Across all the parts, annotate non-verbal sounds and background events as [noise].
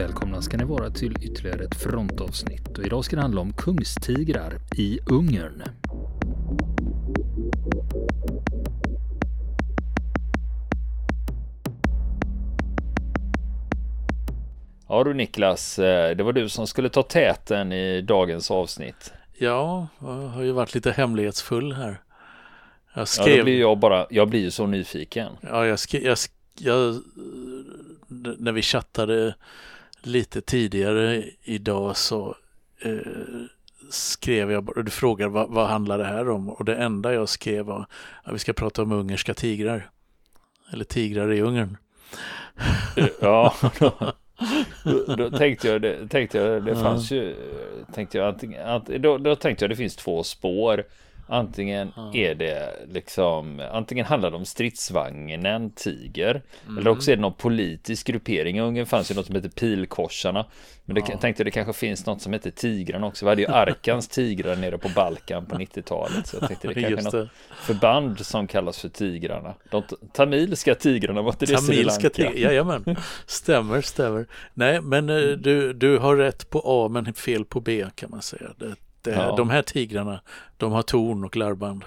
välkomna ska ni vara till ytterligare ett frontavsnitt och idag ska det handla om kungstigrar i Ungern. Ja du Niklas, eh, det var du som skulle ta täten i dagens avsnitt. Ja, jag har ju varit lite hemlighetsfull här. Jag skrev... Ja, då blir jag bara, jag blir ju så nyfiken. Ja, jag skrev, jag, jag, när vi chattade lite tidigare idag så eh, skrev jag, och du frågade vad, vad handlar det här om? Och det enda jag skrev var att vi ska prata om ungerska tigrar. Eller tigrar i Ungern. Ja, då, då, tänkte jag det, tänkte jag, det fanns ju, tänkte jag antingen, då, då tänkte jag det finns två spår. Antingen mm. är det liksom, antingen handlar det om stridsvagnen Tiger, mm. eller också är det någon politisk gruppering. I Ungern fanns ju något som heter Pilkorsarna. Men det, ja. jag tänkte det kanske finns något som heter Tigrarna också. Vi hade ju [laughs] Arkans tigrar nere på Balkan på 90-talet. Så jag tänkte det [laughs] kanske är något förband som kallas för Tigrarna. De tamilska tigrarna, var inte det Tamilska tigrarna, jajamän. Stämmer, stämmer. Nej, men eh, du, du har rätt på A men fel på B kan man säga. Det, ja. De här tigrarna, de har torn och larvband.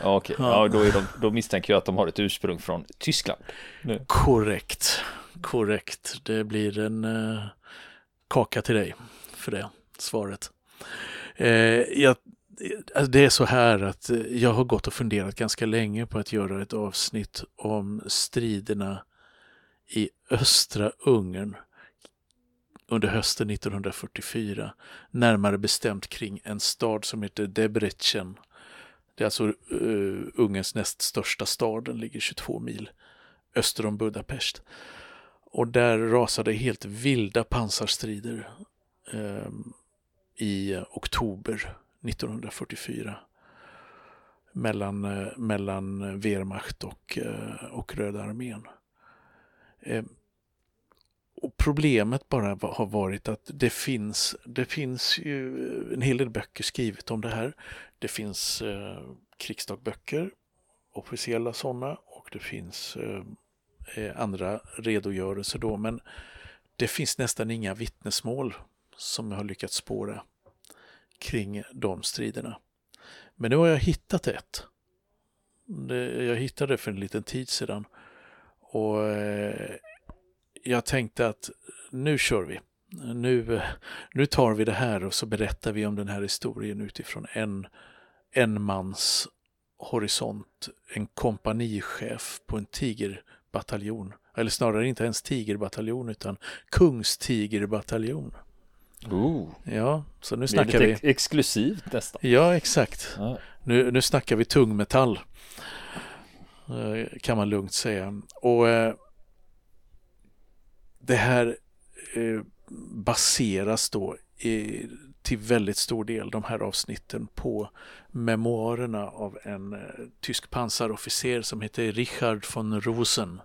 Ja, okej. Ja. ja, då, är de, då misstänker jag att de har ett ursprung från Tyskland. Nu. Korrekt, korrekt. Det blir en uh, kaka till dig för det svaret. Uh, jag, alltså det är så här att jag har gått och funderat ganska länge på att göra ett avsnitt om striderna i östra Ungern under hösten 1944, närmare bestämt kring en stad som heter Debrecen. Det är alltså uh, Ungerns näst största stad, den ligger 22 mil öster om Budapest. Och där rasade helt vilda pansarstrider uh, i oktober 1944 mellan, uh, mellan Wehrmacht och, uh, och Röda armén. Och problemet bara har varit att det finns, det finns ju en hel del böcker skrivet om det här. Det finns eh, krigsdagböcker, officiella sådana, och det finns eh, eh, andra redogörelser då, men det finns nästan inga vittnesmål som jag har lyckats spåra kring de striderna. Men nu har jag hittat ett. Det, jag hittade det för en liten tid sedan. Och eh, jag tänkte att nu kör vi. Nu, nu tar vi det här och så berättar vi om den här historien utifrån en, en mans horisont. En kompanichef på en tigerbataljon. Eller snarare inte ens tigerbataljon utan kungstigerbataljon. Oh. Ja, så nu snackar vi. exklusivt nästan. Ja, exakt. Ja. Nu, nu snackar vi tungmetall. Eh, kan man lugnt säga. Och eh, det här eh, baseras då i, till väldigt stor del, de här avsnitten, på memoarerna av en eh, tysk pansarofficer som heter Richard von Rosen.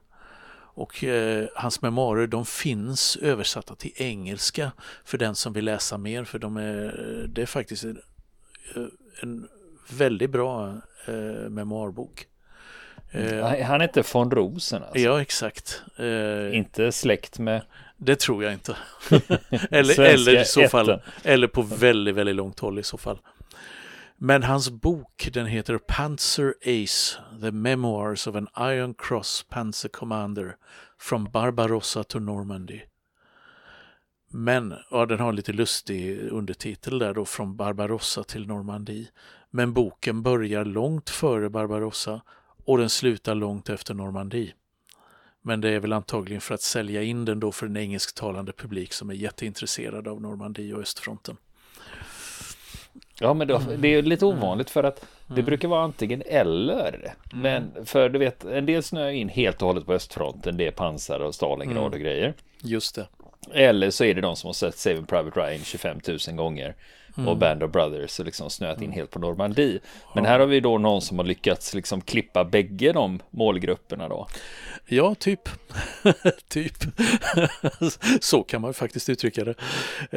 Och eh, hans memoarer de finns översatta till engelska för den som vill läsa mer för de är, det är faktiskt en, eh, en väldigt bra eh, memoarbok. Eh, han heter von Rosen alltså. Ja, exakt. Eh, inte släkt med... Det tror jag inte. [laughs] eller, eller i så fall, eller på väldigt, väldigt långt håll i så fall. Men hans bok, den heter Panzer Ace, The Memoirs of an Iron Cross Panzer Commander from Barbarossa to Normandy. Men, ja den har lite lustig undertitel där då, från Barbarossa till Normandie. Men boken börjar långt före Barbarossa och den slutar långt efter Normandie. Men det är väl antagligen för att sälja in den då för en engelsktalande publik som är jätteintresserad av Normandie och östfronten. Ja, men då, det är lite ovanligt för att det mm. brukar vara antingen eller. Mm. Men för du vet, en del snöar in helt och hållet på östfronten. Det är pansar och Stalingrad mm. och grejer. Just det. Eller så är det de som har sett Saving Private Ryan 25 000 gånger mm. och Band of Brothers och liksom snöat in mm. helt på Normandie. Men här har vi då någon som har lyckats liksom klippa bägge de målgrupperna då. Ja, typ. [laughs] typ. [laughs] så kan man faktiskt uttrycka det.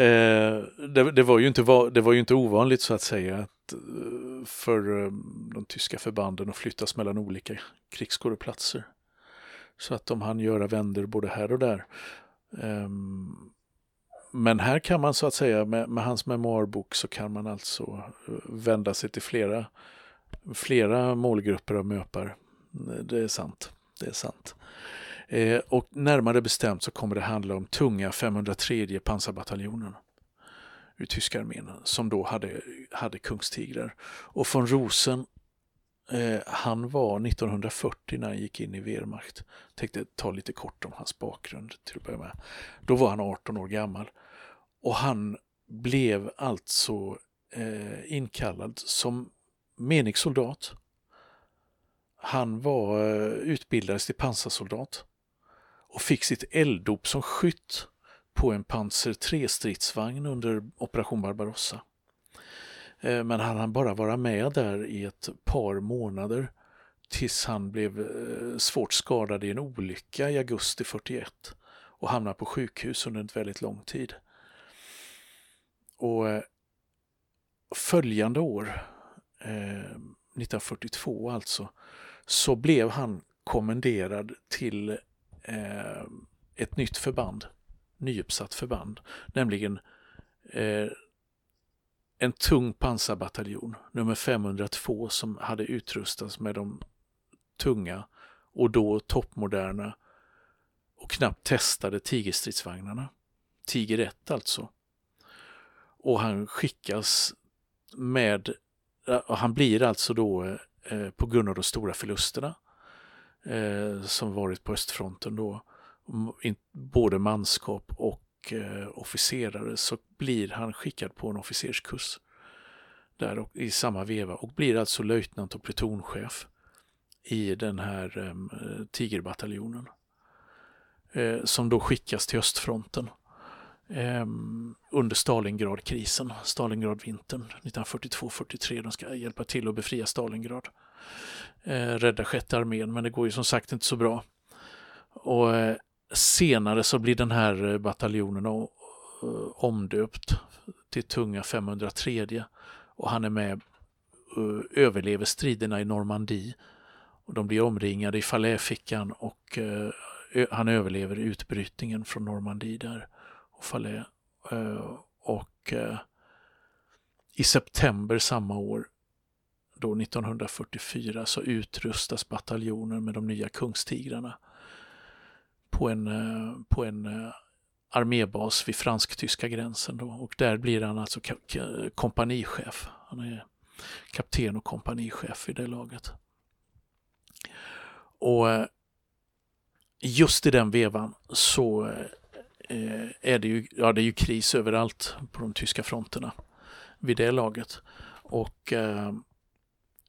Eh, det, det, var ju inte, det var ju inte ovanligt så att säga att eh, för eh, de tyska förbanden att flyttas mellan olika krigsskådeplatser. Så att de hann göra vänder både här och där. Um, men här kan man så att säga med, med, hans memoarbok så kan man alltså eh, vända sig till flera, flera målgrupper av möpar. Det är sant. Det är sant. Eh, och närmare bestämt så kommer det handla om tunga 503 pansarbataljonen ur tyska armén som då hade, hade kungstigrar. Och von Rosen, eh, han var 1940 när han gick in i Wehrmacht. Tänkte ta lite kort om hans bakgrund till att börja med. Då var han 18 år gammal och han blev alltså eh, inkallad som menig soldat. Han var eh, utbildades till pansarsoldat och fick sitt elddop som skytt på en Panzer 3-stridsvagn under Operation Barbarossa. Eh, men han hann bara vara med där i ett par månader tills han blev eh, svårt skadad i en olycka i augusti 41 och hamnade på sjukhus under en väldigt lång tid. Och eh, följande år, eh, 1942 alltså, så blev han kommenderad till eh, ett nytt förband nyuppsatt förband, nämligen eh, en tung pansarbataljon, nummer 502, som hade utrustats med de tunga och då toppmoderna och knappt testade Tigerstridsvagnarna. Tiger 1 alltså. Och han skickas med, och han blir alltså då eh, på grund av de stora förlusterna eh, som varit på östfronten då både manskap och eh, officerare så blir han skickad på en officerskurs där och, i samma veva och blir alltså löjtnant och plutonchef i den här eh, Tigerbataljonen eh, som då skickas till östfronten eh, under Stalingradkrisen, Stalingradvintern 1942-43. De ska hjälpa till att befria Stalingrad, eh, rädda sjätte armén, men det går ju som sagt inte så bra. Och eh, Senare så blir den här eh, bataljonen bataljonen och, omdöpt till Tunga 503 och han är med och överlever striderna i Normandie. Och de blir omringade i Falaisfickan och eh, han överlever utbrytningen från Normandie där. Och, Falais, eh, och eh, i september samma år, då 1944, så utrustas bataljonen med de nya kungstigrarna på en, eh, på en armébas vid fransk-tyska gränsen då och där blir han alltså kompanichef. Han är kapten och kompanichef i det laget. Och just i den vevan så Eh, är det ju, ja, det är ju kris överallt på de tyska fronterna vid det laget. Och Eh,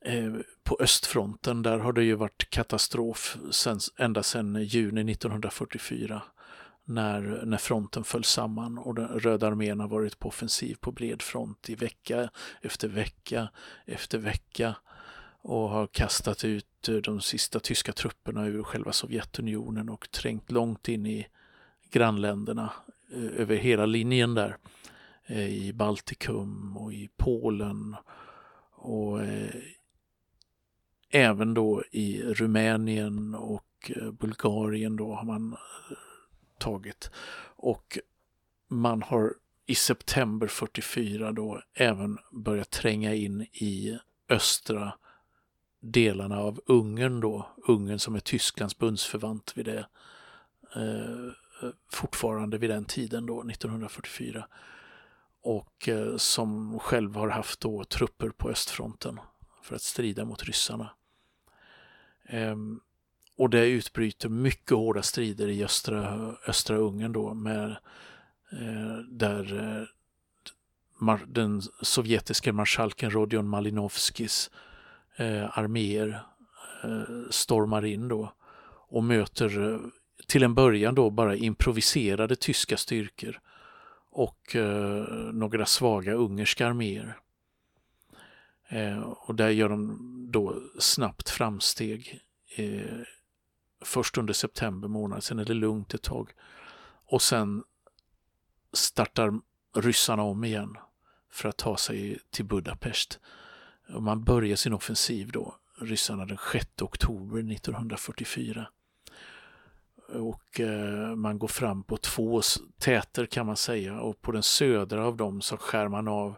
eh på östfronten, där har det ju varit katastrof sen, ända sedan juni 1944 när, när fronten föll samman och den Röda armén har varit på offensiv på bred front i vecka efter vecka efter vecka och har kastat ut de sista tyska trupperna ur själva Sovjetunionen och trängt långt in i grannländerna eh, över hela linjen där eh, i Baltikum och i Polen och eh, även då i Rumänien och Bulgarien då har man tagit. Och man har i september 44 då även börjat tränga in i östra delarna av Ungern då, Ungern som är Tysklands bundsförvant vid det, eh, Eh, fortfarande vid den tiden då, 1944. Och eh, som själv har haft då trupper på östfronten för att strida mot ryssarna. Ehm, och det utbryter mycket hårda strider i östra, östra Ungern då med eh, där eh, den sovjetiska marskalken Rodion Malinovskis eh, arméer eh, stormar in då och möter till en början då bara improviserade tyska styrkor och eh, några svaga ungerska arméer. Eh, och där gör de då snabbt framsteg. Eh, först under september månad, sen är det lugnt ett tag. Och sen startar ryssarna om igen för att ta sig till Budapest. Och man börjar sin offensiv då, ryssarna den 6 oktober 1944 och eh, man går fram på två täter kan man säga och på den södra av dem så skär man av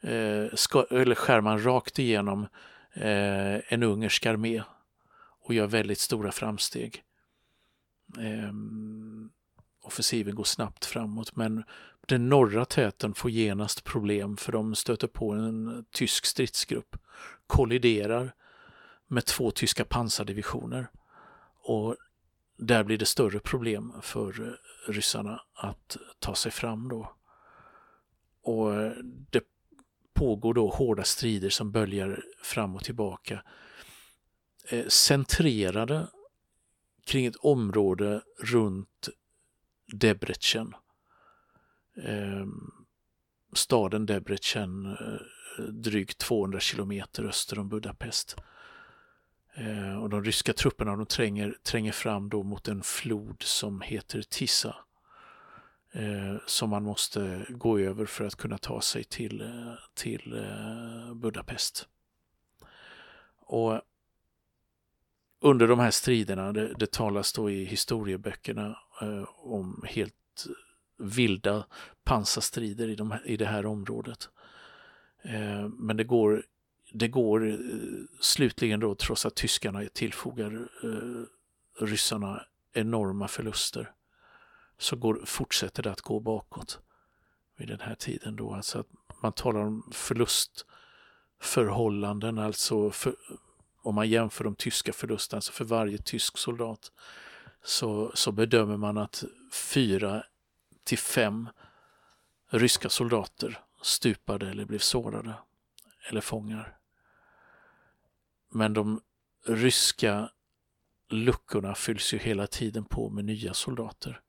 eh, eller skär man rakt igenom eh, en ungersk armé och gör väldigt stora framsteg. Ehm, offensiven går snabbt framåt men den norra täten får genast problem för de stöter på en tysk stridsgrupp, kolliderar med två tyska pansardivisioner och där blir det större problem för eh, ryssarna att ta sig fram då. Och eh, det pågår då hårda strider som böljar fram och tillbaka. Eh, centrerade kring ett område runt Debrecen. Staden Debrecen drygt 200 kilometer öster om Budapest. Eh, och de ryska trupperna de tränger, tränger fram då mot en flod som heter Tissa. Eh, som man måste gå över för att kunna ta sig till, eh, till eh, Budapest. Och under de här striderna, det, det talas då i historieböckerna eh, om helt vilda pansarstrider i, de, i det här området. Eh, men det går det går eh, slutligen då, trots att tyskarna tillfogar eh, ryssarna enorma förluster, så går, fortsätter det att gå bakåt vid den här tiden då. Alltså att man talar om förlustförhållanden, alltså för, om man jämför de tyska förlusterna, alltså för varje tysk soldat, så, så bedömer man att fyra till fem ryska soldater stupade eller blev sårade eller fångar. Men de ryska luckorna fylls ju hela tiden på med nya soldater.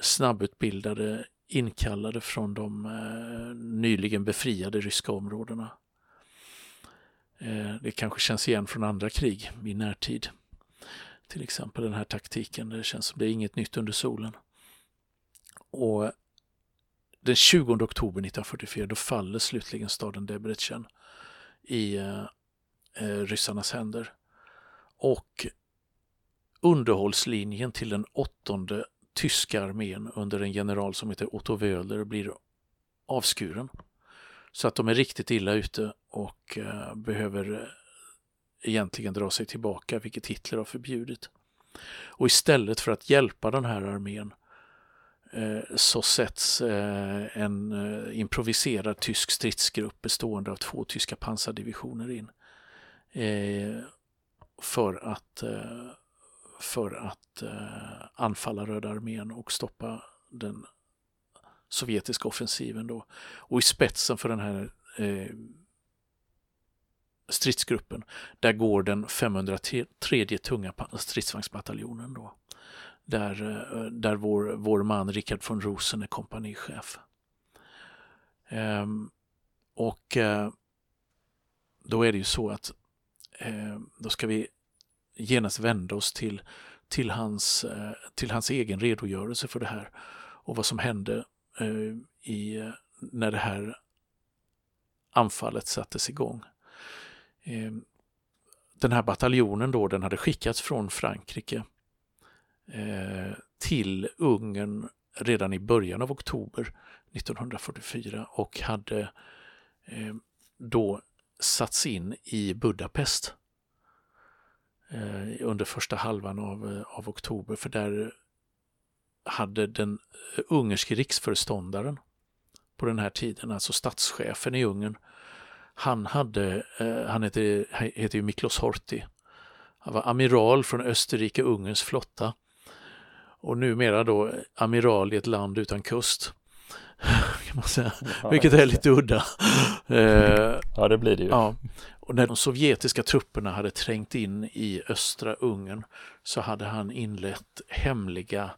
Snabbutbildade, inkallade från de eh, nyligen befriade ryska områdena. Eh, det kanske känns igen från andra krig i närtid. Till exempel den här taktiken, det känns som det är inget nytt under solen. Och den 20 oktober 1944 då faller slutligen staden Debrecen i eh, eh, ryssarnas händer. Och underhållslinjen till den åttonde tyska armén under en general som heter Otto Wöhler blir avskuren. Så att de är riktigt illa ute och eh, behöver eh, egentligen dra sig tillbaka, vilket Hitler har förbjudit. Och istället för att hjälpa den här armén eh, så sätts eh, en improviserad tysk stridsgrupp bestående av två tyska pansardivisioner in Eh, för att, eh, för att eh, anfalla Röda armén och stoppa den sovjetiska offensiven. Då. Och i spetsen för den här eh, stridsgruppen, där går den 503 tunga stridsvagnsbataljonen. Då, där, eh, där vår, vår man Richard von Rosen är kompanichef. Ehm, och eh, då är det ju så att Eh, då ska vi genast vända oss till, till, hans, eh, till hans egen redogörelse för det här och vad som hände eh, i, när det här anfallet sattes igång. Den här bataljonen då, den hade skickats från Frankrike till Ungern redan i början av oktober 1944 och hade då satts in i Budapest eh, under första halvan av, eh, av oktober för där hade den ungerske riksföreståndaren på den här tiden, alltså statschefen i Ungern, han hade, eh, han heter, heter ju Miklos Horthy. Han var amiral från Österrike-Ungerns flotta och numera då amiral i ett land utan kust kan man säga. Vilket är lite udda. Eh, ja, det blir det ju. Ja. Och när de sovjetiska trupperna hade trängt in i östra Ungern så hade han inlett hemliga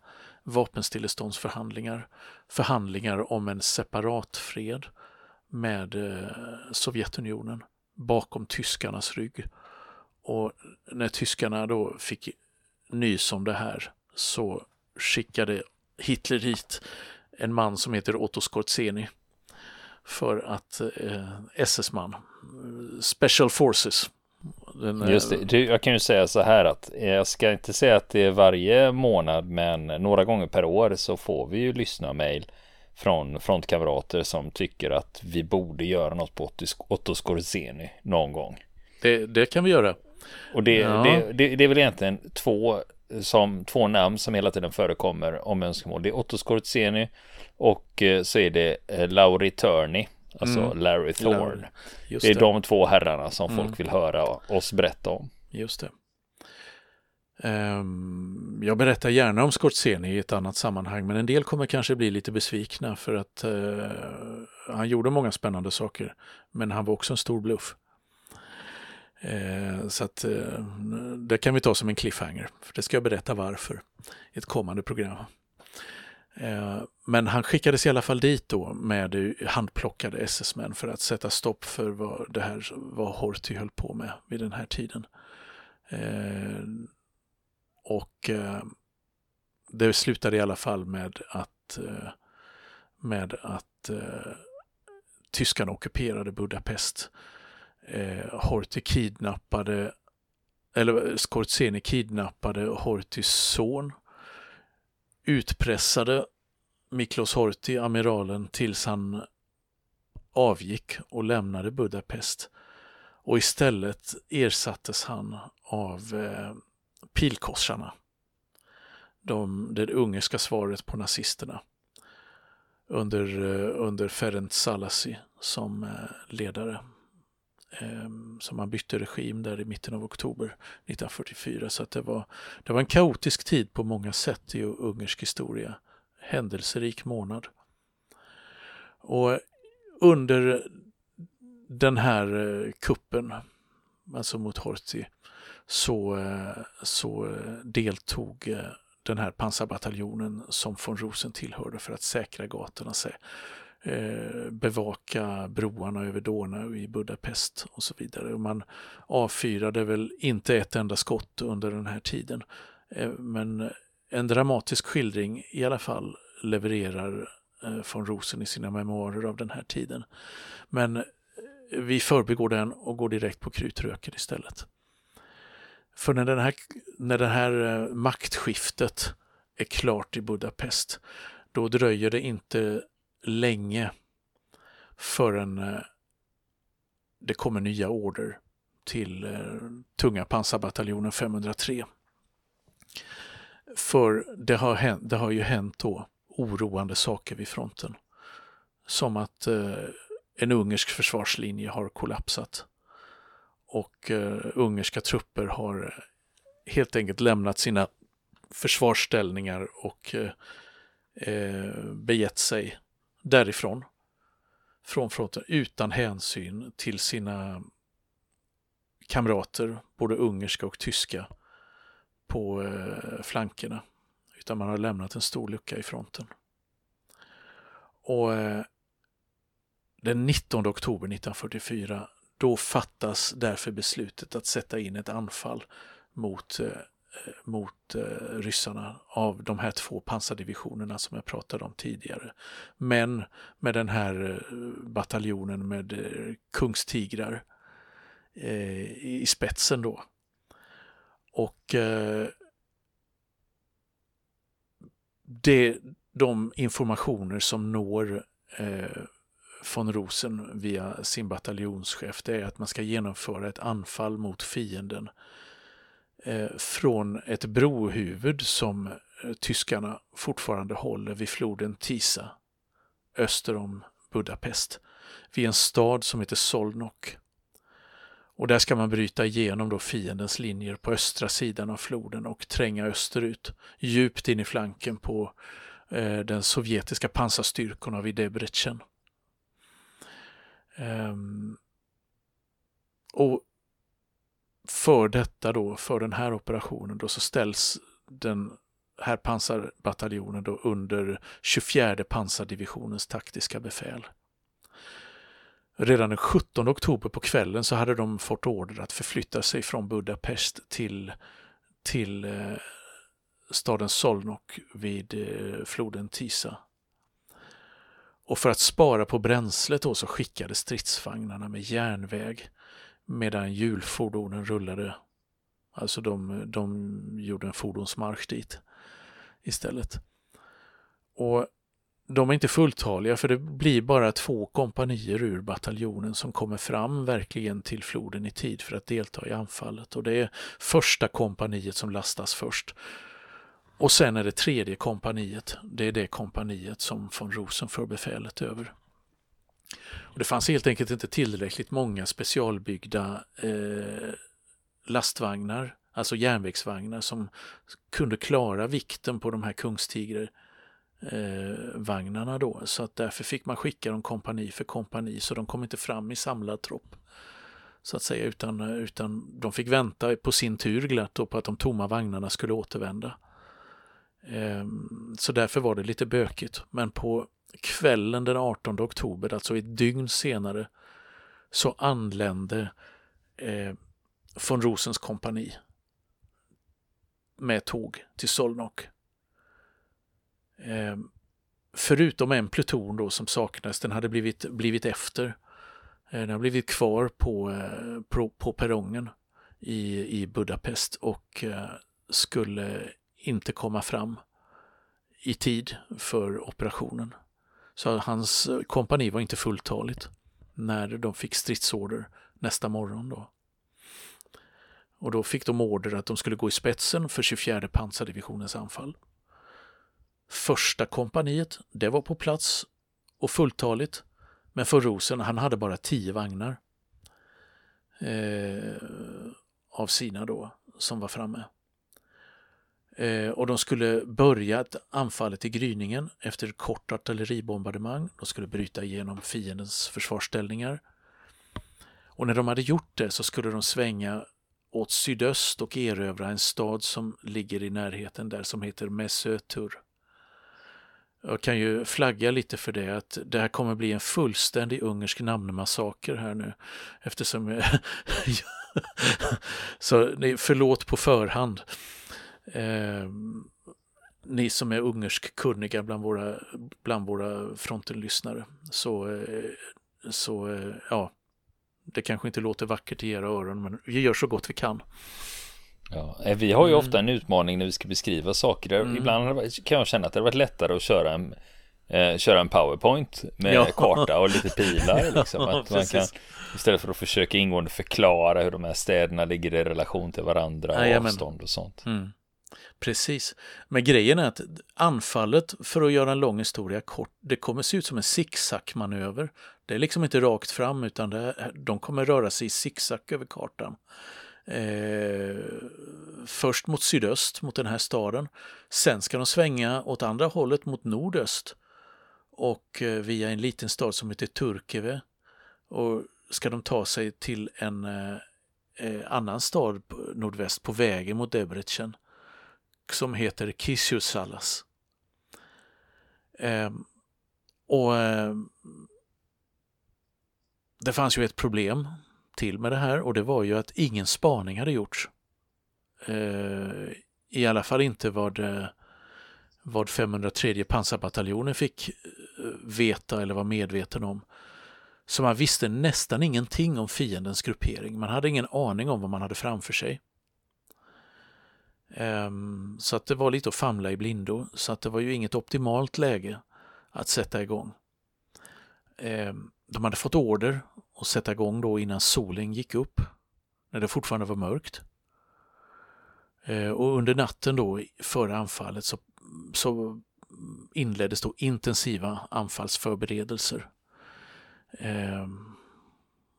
vapenstilleståndsförhandlingar. Förhandlingar om en separat fred med eh, Sovjetunionen bakom tyskarnas rygg. Och när tyskarna då fick nys om det här så skickade Hitler hit en man som heter Otto Skorzeny för att eh, SS-man, Special Forces, Den, Just det. Jag kan ju säga så här att jag ska inte säga att det är varje månad men några gånger per år så får vi ju lyssna mail från frontkamrater som tycker att vi borde göra något på Otto Skorzeny någon gång. Det, det kan vi göra. Och det, ja. det, det, det, är väl egentligen två, som, två namn som hela tiden förekommer om önskemål. Det är Otto Skorzeny och eh, så är det eh, Lauri Turney, alltså mm. Larry Thorne. Det är de två herrarna som mm. folk vill höra oss berätta om. Just det. Um, jag berättar gärna om Scorsese i ett annat sammanhang, men en del kommer kanske bli lite besvikna för att uh, han gjorde många spännande saker, men han var också en stor bluff. Eh, så att eh, det kan vi ta som en cliffhanger, för det ska jag berätta varför i ett kommande program. Eh, men han skickades i alla fall dit då med handplockade SS-män för att sätta stopp för vad det här vad Horthy höll på med vid den här tiden. Eh, och eh, det slutade i alla fall med att, eh, med att eh, tyskarna ockuperade Budapest. Eh, Horthy kidnappade, eller eh, Skorzeny kidnappade Horthys son, utpressade Miklos Horthy, amiralen, tills han avgick och lämnade Budapest. Och istället ersattes han av eh, pilkorsarna. De, det ungerska svaret på nazisterna under, eh, under Ferenc Salasi som eh, ledare. Ehm, som man bytte regim där i mitten av oktober 1944. Så att det, var, det var en kaotisk tid på många sätt i ungersk historia. Händelserik månad. Och under den här eh, kuppen, alltså mot Horthy, så, eh, så deltog eh, den här pansarbataljonen som von Rosen tillhörde för att säkra gatorna, Eh, bevaka broarna över Donau i Budapest och så vidare. Man avfyrade väl inte ett enda skott under den här tiden. Eh, men en dramatisk skildring i alla fall levererar eh, von Rosen i sina memoarer av den här tiden. Men vi förbigår den och går direkt på krutröken istället. För när, den här, när det här maktskiftet är klart i Budapest, då dröjer det inte länge förrän eh, det kommer nya order till eh, tunga pansarbataljonen 503. För det har, hänt, det har ju hänt då oroande saker vid fronten. Som att eh, en ungersk försvarslinje har kollapsat och ungerska trupper har helt enkelt lämnat sina försvarsställningar och begett sig därifrån, från fronten, utan hänsyn till sina kamrater, både ungerska och tyska, på eh, flankerna. Utan man har lämnat en stor lucka i fronten. Och eh, den 19 oktober 1944 då fattas därför beslutet att sätta in ett anfall mot, eh, mot eh, ryssarna av de här två pansardivisionerna som jag pratade om tidigare. Men med den här eh, bataljonen med eh, kungstigrar eh, i spetsen då. Och eh, det, de informationer som når von Rosen via sin bataljonschef, det är att man ska genomföra ett anfall mot fienden eh, Eh, från ett brohuvud som eh, tyskarna fortfarande håller vid floden Tisa öster om Budapest, vid en stad som heter Solnok. Och där ska man bryta igenom då fiendens linjer på östra sidan av floden och tränga österut, djupt in i flanken på eh, den sovjetiska pansarstyrkorna vid Debrecen. Ehm. och för detta då, för den här operationen då så ställs den här pansarbataljonen då under 24 pansardivisionens taktiska befäl. Redan den 17 oktober på kvällen så hade de fått order att förflytta sig från Budapest till, till eh, staden Solnok vid eh, floden Tisa. Och för att spara på bränslet då så skickades stridsvagnarna med järnväg medan hjulfordonen rullade. Alltså de, de gjorde en fordonsmarsch dit istället. Och de är inte fulltaliga för det blir bara två kompanier ur bataljonen som kommer fram verkligen till floden i tid för att delta i anfallet och det är första kompaniet som lastas först. Och sen är det tredje kompaniet, det är det kompaniet som von Rosen för befälet över. Och det fanns helt enkelt inte tillräckligt många specialbyggda eh, lastvagnar, alltså järnvägsvagnar som kunde klara vikten på de här Kungstiger eh, vagnarna då. Så att därför fick man skicka dem kompani för kompani så de kom inte fram i samlad tropp. Så att säga utan, eh, utan de fick vänta på sin tur glatt på att de tomma vagnarna skulle återvända. Eh, så därför var det lite bökigt. Men på kvällen den 18 oktober, alltså ett dygn senare, så anlände eh, von Rosens kompani med tåg till Solnok. Eh, förutom en pluton då som saknades, den hade blivit, blivit efter. Eh, den har blivit kvar på, eh, på, på perrongen i, i Budapest och eh, skulle inte komma fram i tid för operationen. Så hans eh, kompani var inte fulltaligt när de fick stridsorder nästa morgon. Då. Och då fick de order att de skulle gå i spetsen för 24 pansardivisionens anfall. Första kompaniet, det var på plats och fulltaligt. Men för Rosen, han hade bara tio vagnar eh, av sina då som var framme. Eh, och de skulle börja anfallet i gryningen efter kort artilleribombardemang. De skulle bryta igenom fiendens försvarsställningar. Och när de hade gjort det så skulle de svänga åt sydöst och erövra en stad som ligger i närheten där som heter Mesötur. Jag kan ju flagga lite för det att det här kommer bli en fullständig ungersk namnmassaker här nu eftersom jag [laughs] Så förlåt på förhand. Eh, ni som är ungersk kunniga bland våra, bland våra frontenlyssnare. Så, eh, så eh, ja, det kanske inte låter vackert i era öron men vi gör så gott vi kan. Ja, eh, vi har ju ofta en utmaning när vi ska beskriva saker. Mm. Ibland kan jag känna att det har varit lättare att köra en, eh, köra en powerpoint med ja. karta och lite pilar. Liksom. [laughs] Att man kan, istället för att försöka ingående förklara hur de här städerna ligger i relation till varandra och Jajamän. avstånd och sånt. Mm. Precis. Men grejen är att anfallet, för att göra en lång historia kort, det kommer se ut som en zigzagmanöver. Det är liksom inte rakt fram utan det, de kommer röra sig i zigzag över kartan. Eh, först mot sydöst, mot den här staden. Sen ska de svänga åt andra hållet mot nordöst och eh, via en liten stad som heter Turkeve. Och ska de ta sig till en eh, eh annan stad nordväst på vägen mot Debrecen som heter Kisjusallas. Eh, och eh, det fanns ju ett problem till med det här och det var ju att ingen spaning hade gjorts. Eh, I alla fall inte vad, eh, vad 503 pansarbataljonen fick eh, veta eller var medveten om. Så man visste nästan ingenting om fiendens gruppering. Man hade ingen aning om vad man hade framför sig. Ehm, så att det var lite att famla i blindo, så att det var ju inget optimalt läge att sätta igång. Ehm, de hade fått order att sätta igång då innan solen gick upp, när det fortfarande var mörkt. Ehm, och under natten då före anfallet så, så inleddes då intensiva anfallsförberedelser.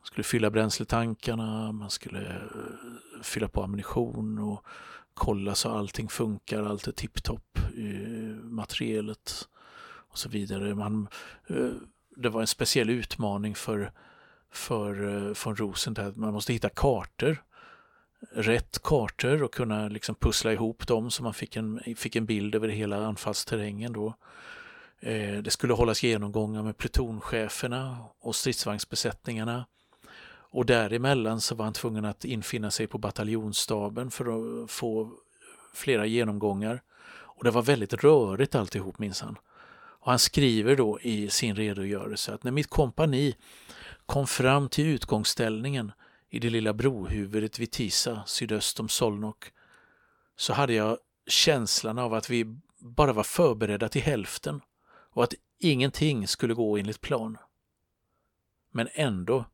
Man skulle fylla bränsletankarna, man skulle eh, fylla på ammunition och kolla så allting funkar, allt är tipptopp, materialet och så vidare. Man, eh, det var en speciell utmaning för, för eh, von Rosen att man måste hitta kartor rätt kartor och kunna liksom pussla ihop dem så man fick en, fick en bild över hela anfallsterrängen då. Eh, det skulle hållas genomgångar med plutoncheferna och stridsvagnsbesättningarna. Och däremellan så var han tvungen att infinna sig på bataljonsstaben för att få flera genomgångar. Och det var väldigt rörigt alltihop minns han. Och han skriver då i sin redogörelse att när mitt kompani kom fram till utgångsställningen i det lilla brohuvudet vid Tisa sydöst om Solnok så hade jag känslan av att vi bara var förberedda till hälften och att ingenting skulle gå enligt plan. Men ändå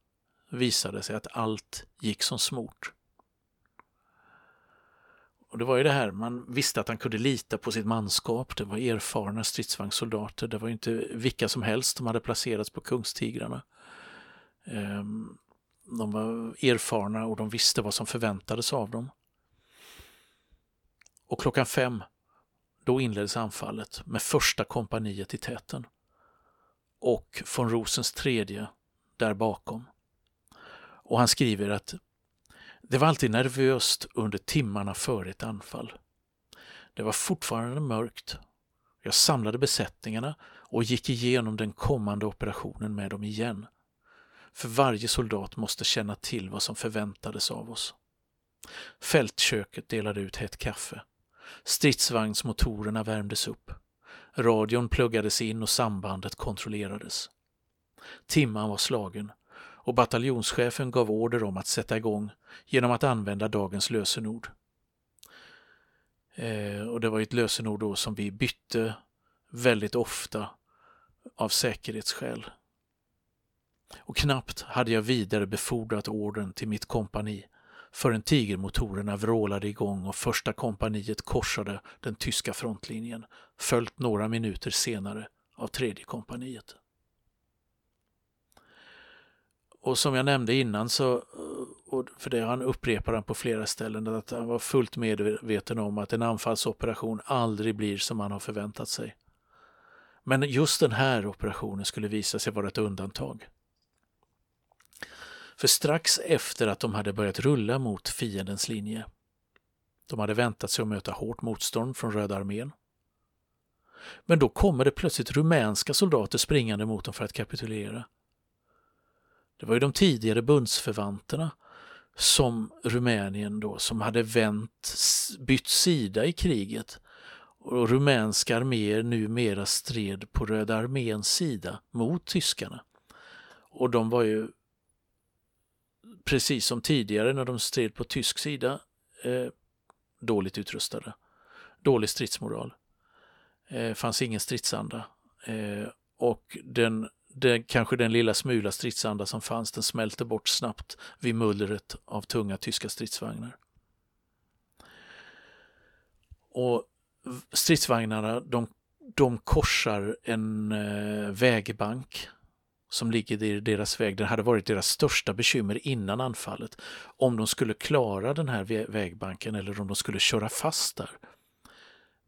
visade det sig att allt gick som smort. Och det var ju det här, man visste att han kunde lita på sitt manskap. Det var erfarna stridsvagnssoldater. Det var inte vilka som helst som hade placerats på Kungstigrarna. Ehm, de var erfarna och de visste vad som förväntades av dem. Och klockan fem, då inleddes anfallet med första kompaniet i täten. Och von Rosens tredje där bakom. Och han skriver att det var alltid nervöst under timmarna före ett anfall. Det var fortfarande mörkt. Jag samlade besättningarna och gick igenom den kommande operationen med dem igen. För varje soldat måste känna till vad som förväntades av oss. Fältköket delade ut hett kaffe. Stridsvagnsmotorerna värmdes upp. Radion pluggades in och sambandet kontrollerades. Timman var slagen och bataljonschefen gav order om att sätta igång genom att använda dagens lösenord. Eh, och det var ett lösenord då som vi bytte väldigt ofta av säkerhetsskäl. Och knappt hade jag vidarebefordrat orden till mitt kompani förrän tigermotorerna vrålade igång och första kompaniet korsade den tyska frontlinjen, följt några minuter senare av tredje kompaniet. Och som jag nämnde innan så, eh, och för det han upprepar han på flera ställen, att han var fullt medveten om att en anfallsoperation aldrig blir som han har förväntat sig. Men just den här operationen skulle visa sig vara ett undantag. För strax efter att de hade börjat rulla mot fiendens linje, de hade väntat sig att möta hårt motstånd från Röda armén. Men då kommer det plötsligt rumänska soldater springande mot dem för att kapitulera. Det var ju de tidigare bundsförvanterna som Rumänien då, som hade vänt, bytt sida i kriget. Och rumänska arméer numera stred på Röda arméns sida mot tyskarna. Och de var ju precis som tidigare när de stred på tysk sida eh, dåligt utrustade. Dålig stridsmoral. Eh, fanns ingen stridsanda. Eh, och den det, kanske den lilla smula stridsanda som fanns, den smälte bort snabbt vid mullret av tunga tyska stridsvagnar. Och stridsvagnarna, de, de korsar en eh, vägbank som ligger i deras väg. Det hade varit deras största bekymmer innan anfallet. Om de skulle klara den här vägbanken eller om de skulle köra fast där.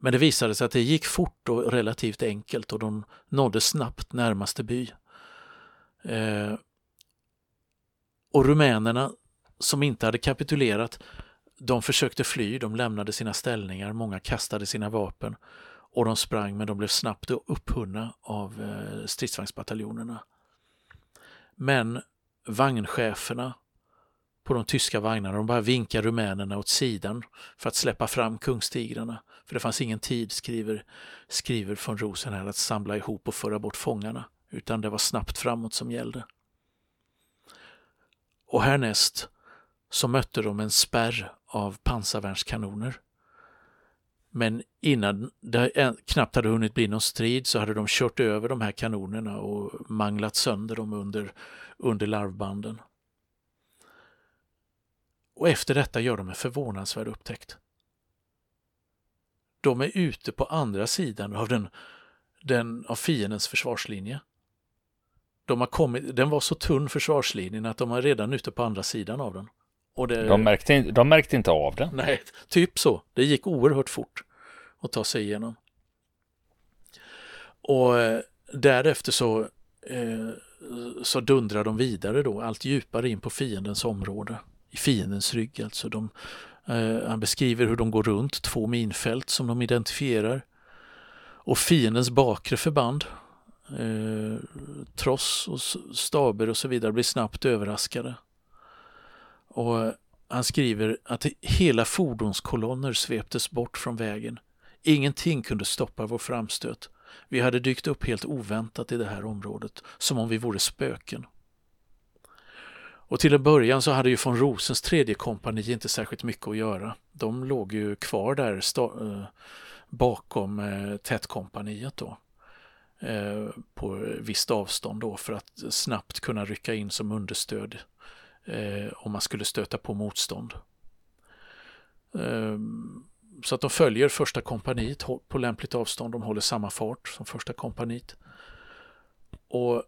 Men det visade sig att det gick fort och relativt enkelt och de nådde snabbt närmaste by. Eh, och rumänerna som inte hade kapitulerat, de försökte fly, de lämnade sina ställningar, många kastade sina vapen och de sprang men de blev snabbt upphunna av eh, stridsvagnsbataljonerna. Men vagncheferna på de tyska vagnarna. De bara vinkar rumänerna åt sidan för att släppa fram kungstigrarna. För det fanns ingen tid, skriver, skriver von Rosen här, att samla ihop och föra bort fångarna. Utan det var snabbt framåt som gällde. Och härnäst så mötte de en spärr av pansarvärnskanoner. Men innan det knappt hade hunnit bli någon strid så hade de kört över de här kanonerna och manglat sönder dem under, under larvbanden. Och efter detta gör de en förvånansvärd upptäckt. De är ute på andra sidan av, den, den, av fiendens försvarslinje. De har kommit, den var så tunn försvarslinjen att de var redan ute på andra sidan av den. Det, de, märkte, de märkte inte av den? Nej, typ så. Det gick oerhört fort att ta sig igenom. Och eh, därefter så, eh, så dundrar de vidare då allt djupare in på fiendens område i fiendens rygg. Alltså de, eh, han beskriver hur de går runt två minfält som de identifierar. Och fiendens bakre förband, eh, tross och staber och så vidare, blir snabbt överraskade. Och eh, han skriver att hela fordonskolonner sveptes bort från vägen. Ingenting kunde stoppa vår framstöt. Vi hade dykt upp helt oväntat i det här området, som om vi vore spöken. Och till en början så hade ju von Rosens tredje kompani inte särskilt mycket att göra. De låg ju kvar där eh, bakom eh, tätkompaniet då eh, på visst avstånd då för att snabbt kunna rycka in som understöd eh, om man skulle stöta på motstånd. Ehm, så att de följer första kompaniet på lämpligt avstånd, de håller samma fart som första kompaniet. Och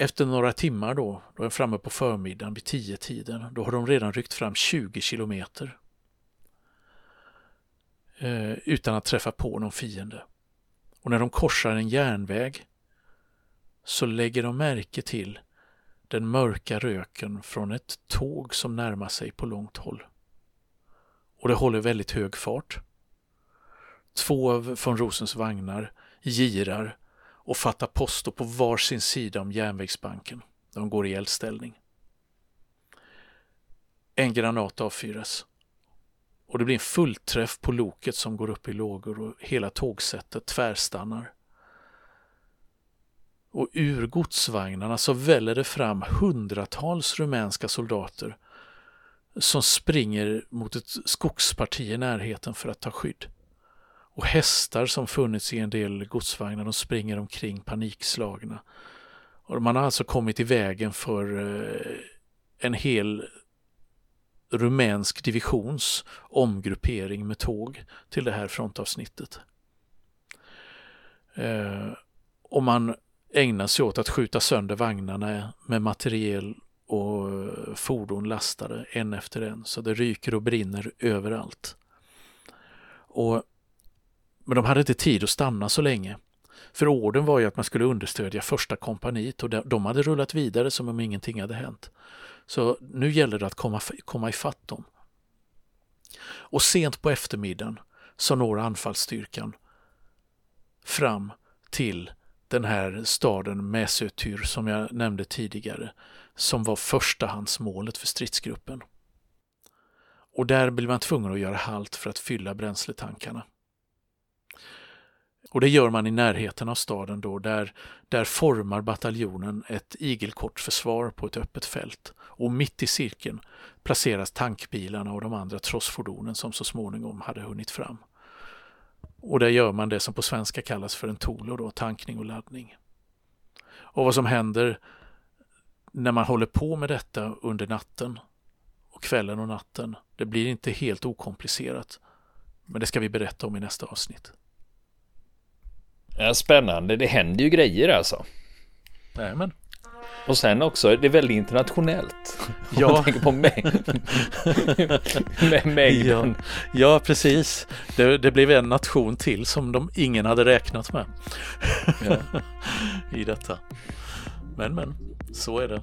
efter några timmar då, då är de framme på förmiddagen vid tio tiden, då har de redan ryckt fram 20 kilometer. Eh, utan att träffa på någon fiende. Och när de korsar en järnväg så lägger de märke till den mörka röken från ett tåg som närmar sig på långt håll. Och det håller väldigt hög fart. Två av von Rosens vagnar girar och fattar posto på var sin sida om järnvägsbanken. De går i eldställning. En granat avfyras och det blir en fullträff på loket som går upp i lågor och hela tågsättet tvärstannar. Och ur godsvagnarna så väller det fram hundratals rumänska soldater som springer mot ett skogsparti i närheten för att ta skydd. Och hästar som funnits i en del godsvagnar, de springer omkring panikslagna. Och man har alltså kommit i vägen för eh, en hel rumänsk divisions omgruppering med tåg till det här frontavsnittet. Eh, och man ägnar sig åt att skjuta sönder vagnarna med materiel och eh, fordon lastade en efter en så det ryker och brinner överallt. Och, men de hade inte tid att stanna så länge. För orden var ju att man skulle understödja första kompaniet och de hade rullat vidare som om ingenting hade hänt. Så nu gäller det att komma, komma ifatt dem. Och sent på eftermiddagen så når anfallsstyrkan fram till den här staden Mäsötyr som jag nämnde tidigare, som var förstahandsmålet för stridsgruppen. Och där blir man tvungen att göra halt för att fylla bränsletankarna. Och det gör man i närheten av staden då, där, där formar bataljonen ett igelkort försvar på ett öppet fält. Och mitt i cirkeln placeras tankbilarna och de andra trossfordonen som så småningom hade hunnit fram. Och där gör man det som på svenska kallas för en tolo, då, tankning och laddning. Och vad som händer när man håller på med detta under natten och kvällen och natten, det blir inte helt okomplicerat. Men det ska vi berätta om i nästa avsnitt. Ja, spännande, det händer ju grejer alltså. Nämen. Och sen också, det är väldigt internationellt. Ja. [laughs] Om man tänker på mäng [laughs] mängden. Ja, ja, precis. Det, det, blev en nation till som de ingen hade räknat med. Ja. [laughs] I detta. Men, men, så är det.